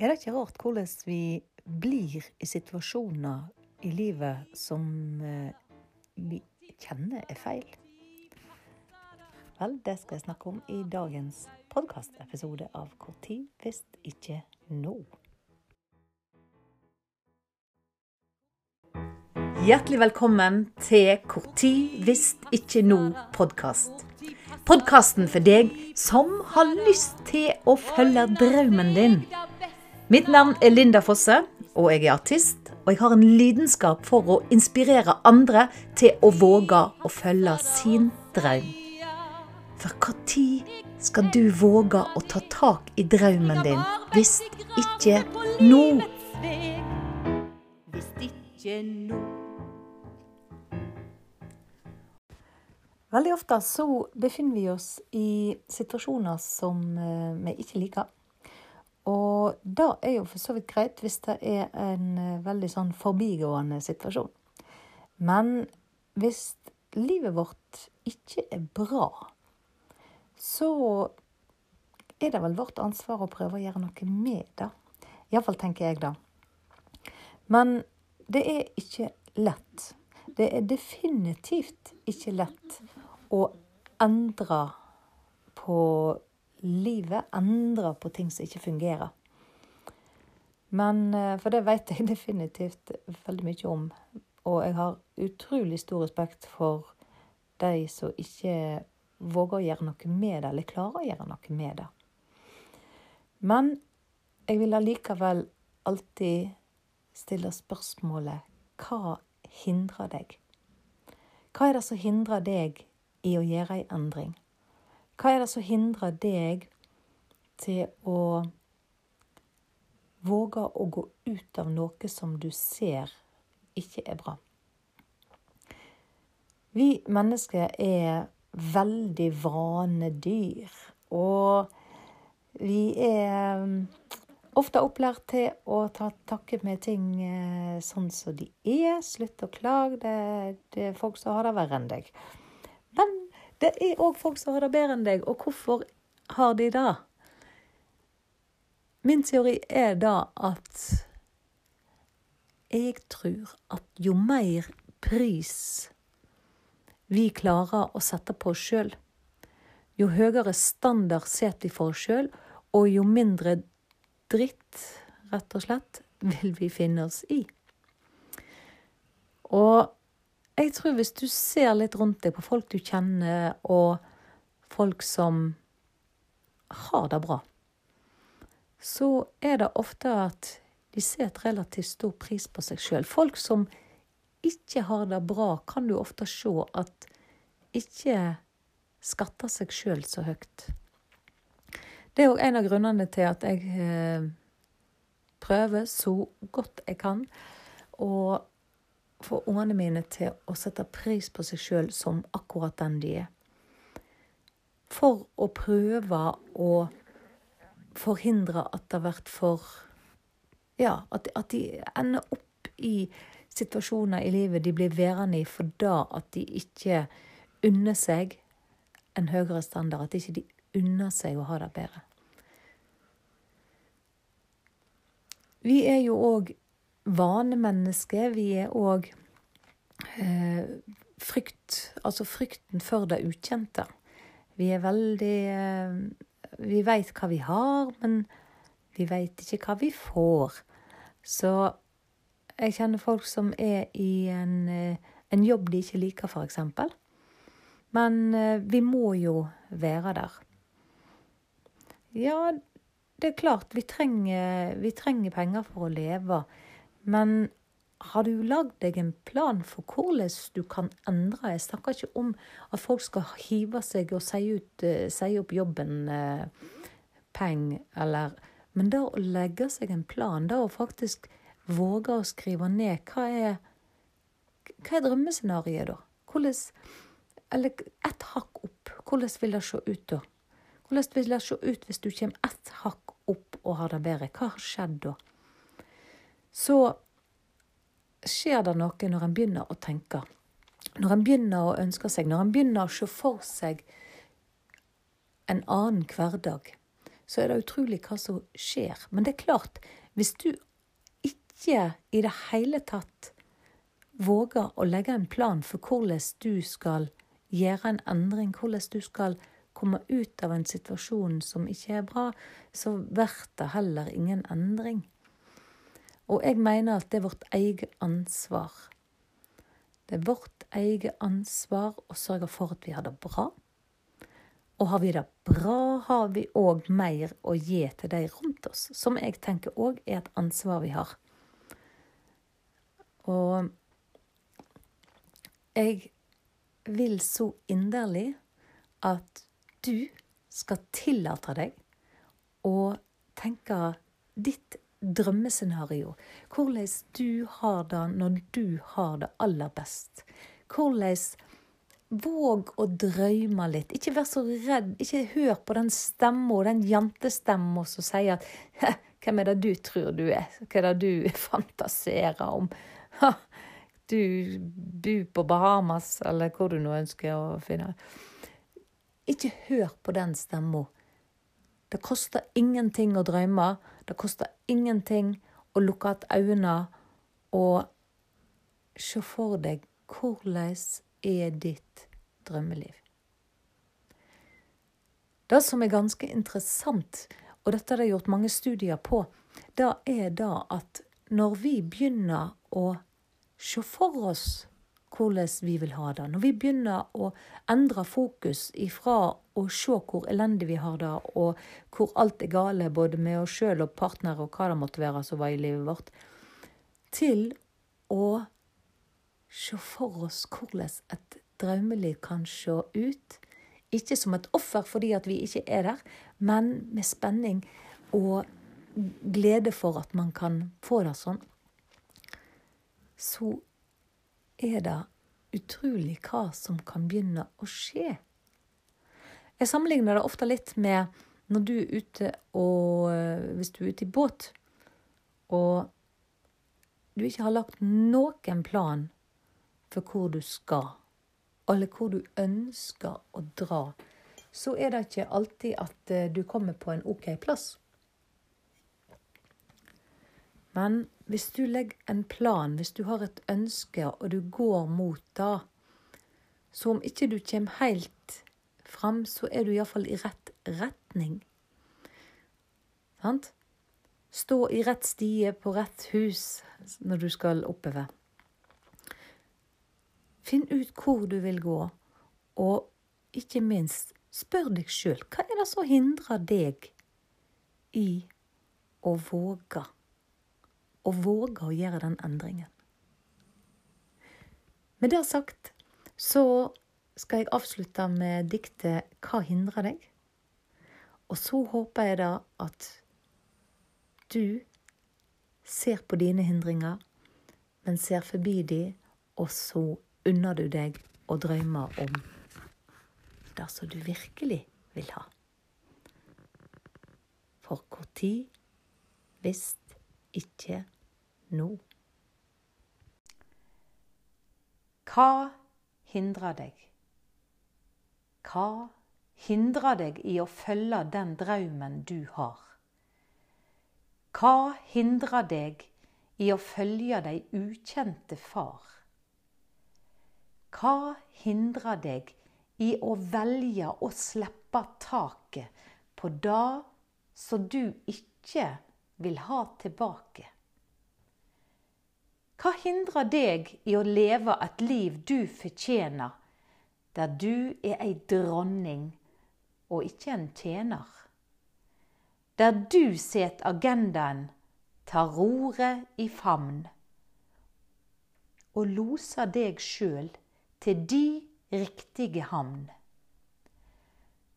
Er det ikke rart hvordan vi blir i situasjoner i livet som eh, vi kjenner er feil? Vel, det skal jeg snakke om i dagens podkastepisode av Hvor tid hvis ikke nå. Hjertelig velkommen til Hvor tid hvis ikke nå-podkast. Podkasten for deg som har lyst til å følge drømmen din. Mitt navn er Linda Fosse, og jeg er artist. Og jeg har en lidenskap for å inspirere andre til å våge å følge sin drøm. For når skal du våge å ta tak i drømmen din, hvis ikke nå? Hvis ikke nå. Veldig ofte så befinner vi oss i situasjoner som eh, vi ikke liker. Og det er jo for så vidt greit hvis det er en eh, veldig sånn forbigående situasjon. Men hvis livet vårt ikke er bra, så er det vel vårt ansvar å prøve å gjøre noe med det. Iallfall tenker jeg det. Men det er ikke lett. Det er definitivt ikke lett å endre på livet endrer på ting som ikke fungerer. Men eh, For det vet jeg definitivt veldig mye om. Og jeg har utrolig stor respekt for de som ikke våger å gjøre noe med det, eller klarer å gjøre noe med det. Men jeg vil allikevel alltid stille spørsmålet hva hindrer deg? Hva er det som hindrer deg i å gjøre ei endring? Hva er det som hindrer deg til å våge å gå ut av noe som du ser ikke er bra? Vi mennesker er veldig vanedyr. Og vi er um, ofte opplært til å ta takke med ting eh, sånn som de er. Slutt å klage. Det, det er folk som har det verre enn deg. Men det er òg folk som har det bedre enn deg, og hvorfor har de det? Min teori er da at jeg tror at jo mer pris vi klarer å sette på oss sjøl, jo høyere standard setter vi for oss sjøl, og jo mindre dritt, rett og slett, vil vi finne oss i. Og jeg tror hvis du ser litt rundt deg på folk du kjenner, og folk som har det bra, så er det ofte at de setter relativt stor pris på seg sjøl. Folk som ikke har det bra, kan du ofte se at ikke skatter seg sjøl så høyt. Det er òg en av grunnene til at jeg eh, prøver så godt jeg kan å få ungene mine til å sette pris på seg sjøl som akkurat den de er. For å prøve å forhindre at det har vært for Ja, at, at, de ender opp i situasjoner i livet de blir værende i for da at de ikke unner seg en høyere standard. At ikke de unner seg å ha det bedre. Vi er jo òg vanemenneske. Vi er òg eh, frykt Altså frykten for det ukjente. Vi er veldig eh, Vi veit hva vi har, men vi veit ikke hva vi får. Så jeg kjenner folk som er i en, eh, en jobb de ikke liker, f.eks. Men eh, vi må jo være der. Ja, det er klart, vi trenger, vi trenger penger for å leve. Men har du lagd deg en plan for hvordan du kan endre? Jeg snakker ikke om at folk skal hive seg og si, ut, uh, si opp jobben eh, peng, eller Men da å legge seg en plan, da å faktisk våge å skrive ned hva er Hva er drømmescenarioet, da? Hvordan Eller ett hakk opp. Hvordan vil det se ut da? Hvordan vil det se ut hvis du kommer ett hakk opp og har det bedre? Hva har skjedd da? Så skjer det noe når en begynner å tenke. Når en begynner å ønske seg, når en begynner å se for seg en annen hverdag, så er det utrolig hva som skjer. Men det er klart, hvis du ikke i det hele tatt våger å legge en plan for hvordan du skal gjøre en endring, hvordan du skal komme ut av en situasjon som ikke er bra, så blir det heller ingen endring. Og jeg mener at det er vårt eget ansvar. Det er vårt eget ansvar å sørge for at vi har det bra. Og har vi det bra, har vi òg mer å gi til de rundt oss, som jeg tenker òg er et ansvar vi har. Og jeg vil så inderlig at du skal tillate deg å tenke ditt drømmescenario. Hvordan du har det når du har det aller best. Hvordan Våg å drømme litt. Ikke vær så redd. Ikke hør på den stemma, den jentestemma som sier at Hvem er det du tror du er? Hva er det du fantaserer om? Du bor på Bahamas, eller hvor du nå ønsker å finne Ikke hør på den stemma. Det koster ingenting å drømme. Det koster ingenting å lukke igjen øynene og se for deg hvordan er ditt drømmeliv. Det som er ganske interessant, og dette har det gjort mange studier på, det er da at når vi begynner å se for oss hvordan vi vil ha det, når vi begynner å endre fokus ifra å se hvor elendig vi har det, og hvor alt er gale både med oss sjøl og partnere og hva det måtte være som var i livet vårt, til å se for oss hvordan et drømmeliv kan se ut. Ikke som et offer fordi at vi ikke er der, men med spenning og glede for at man kan få det sånn. Så er det utrolig hva som kan begynne å skje. Jeg sammenligner det ofte litt med når du er ute og Hvis du er ute i båt, og du ikke har lagt noen plan for hvor du skal, eller hvor du ønsker å dra, så er det ikke alltid at eh, du kommer på en OK plass. Men hvis du legger en plan, hvis du har et ønske, og du går mot det, så om ikke du kommer helt fram, så er du iallfall i rett retning. Sant? Stå i rett stie på rett hus når du skal oppover. Finn ut hvor du vil gå, og ikke minst spør deg sjøl hva er det som hindrer deg i å våge å våge å gjøre den endringen. Med det sagt så skal jeg avslutte med diktet 'Hva hindrer deg?' Og så håper jeg da at du ser på dine hindringer, men ser forbi de, og så unner du deg å drømme om det som du virkelig vil ha. For tid, hvis ikke nå. Hva hindrer deg? Hva hindrer deg i å følge den drømmen du har? Hva hindrer deg i å følge de ukjente far? Hva hindrer deg i å velge å slippe taket på det som du ikke vil ha tilbake? Hva hindrer deg i å leve et liv du fortjener, der du er ei dronning og ikke en tjener? Der du set agendaen, tar roret i famn og loser deg sjøl til de riktige havn.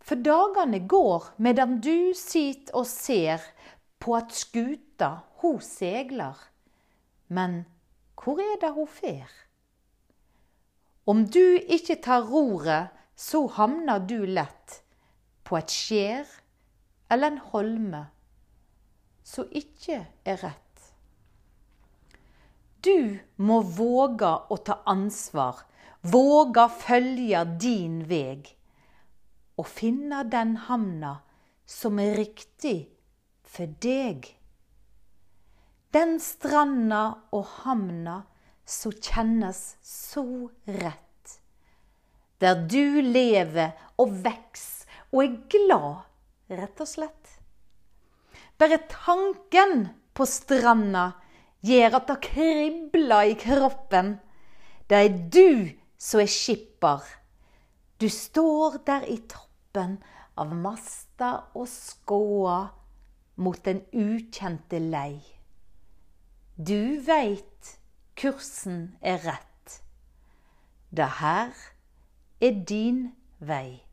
For dagene går medan du sit og ser på at skuta ho segler, men hvor er det hun fer? Om du ikke tar roret, så havner du lett på et skjær eller en holme som ikke er rett. Du må våge å ta ansvar våge følge din veg og finne den hamna som er riktig for deg. Den stranda og hamna som kjennes så rett. Der du lever og veks og er glad, rett og slett. Bare tanken på stranda gjør at det kribler i kroppen. Det er du som er skipper. Du står der i toppen av masta og skåa mot den ukjente lei. Du veit kursen er rett. Det her er din vei.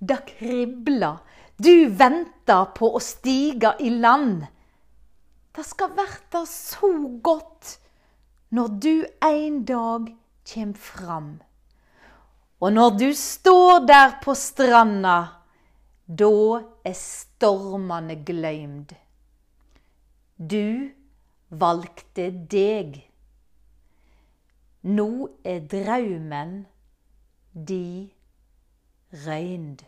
Det kribler, du venter på å stige i land. Det skal verta så godt når du en dag kjem fram. Og når du står der på stranda, da er stormene gløymd. Du valgte deg. Nå er draumen di røynd.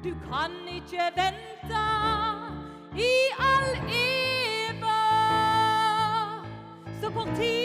Du kan ikke vente i all eva. Så kort tid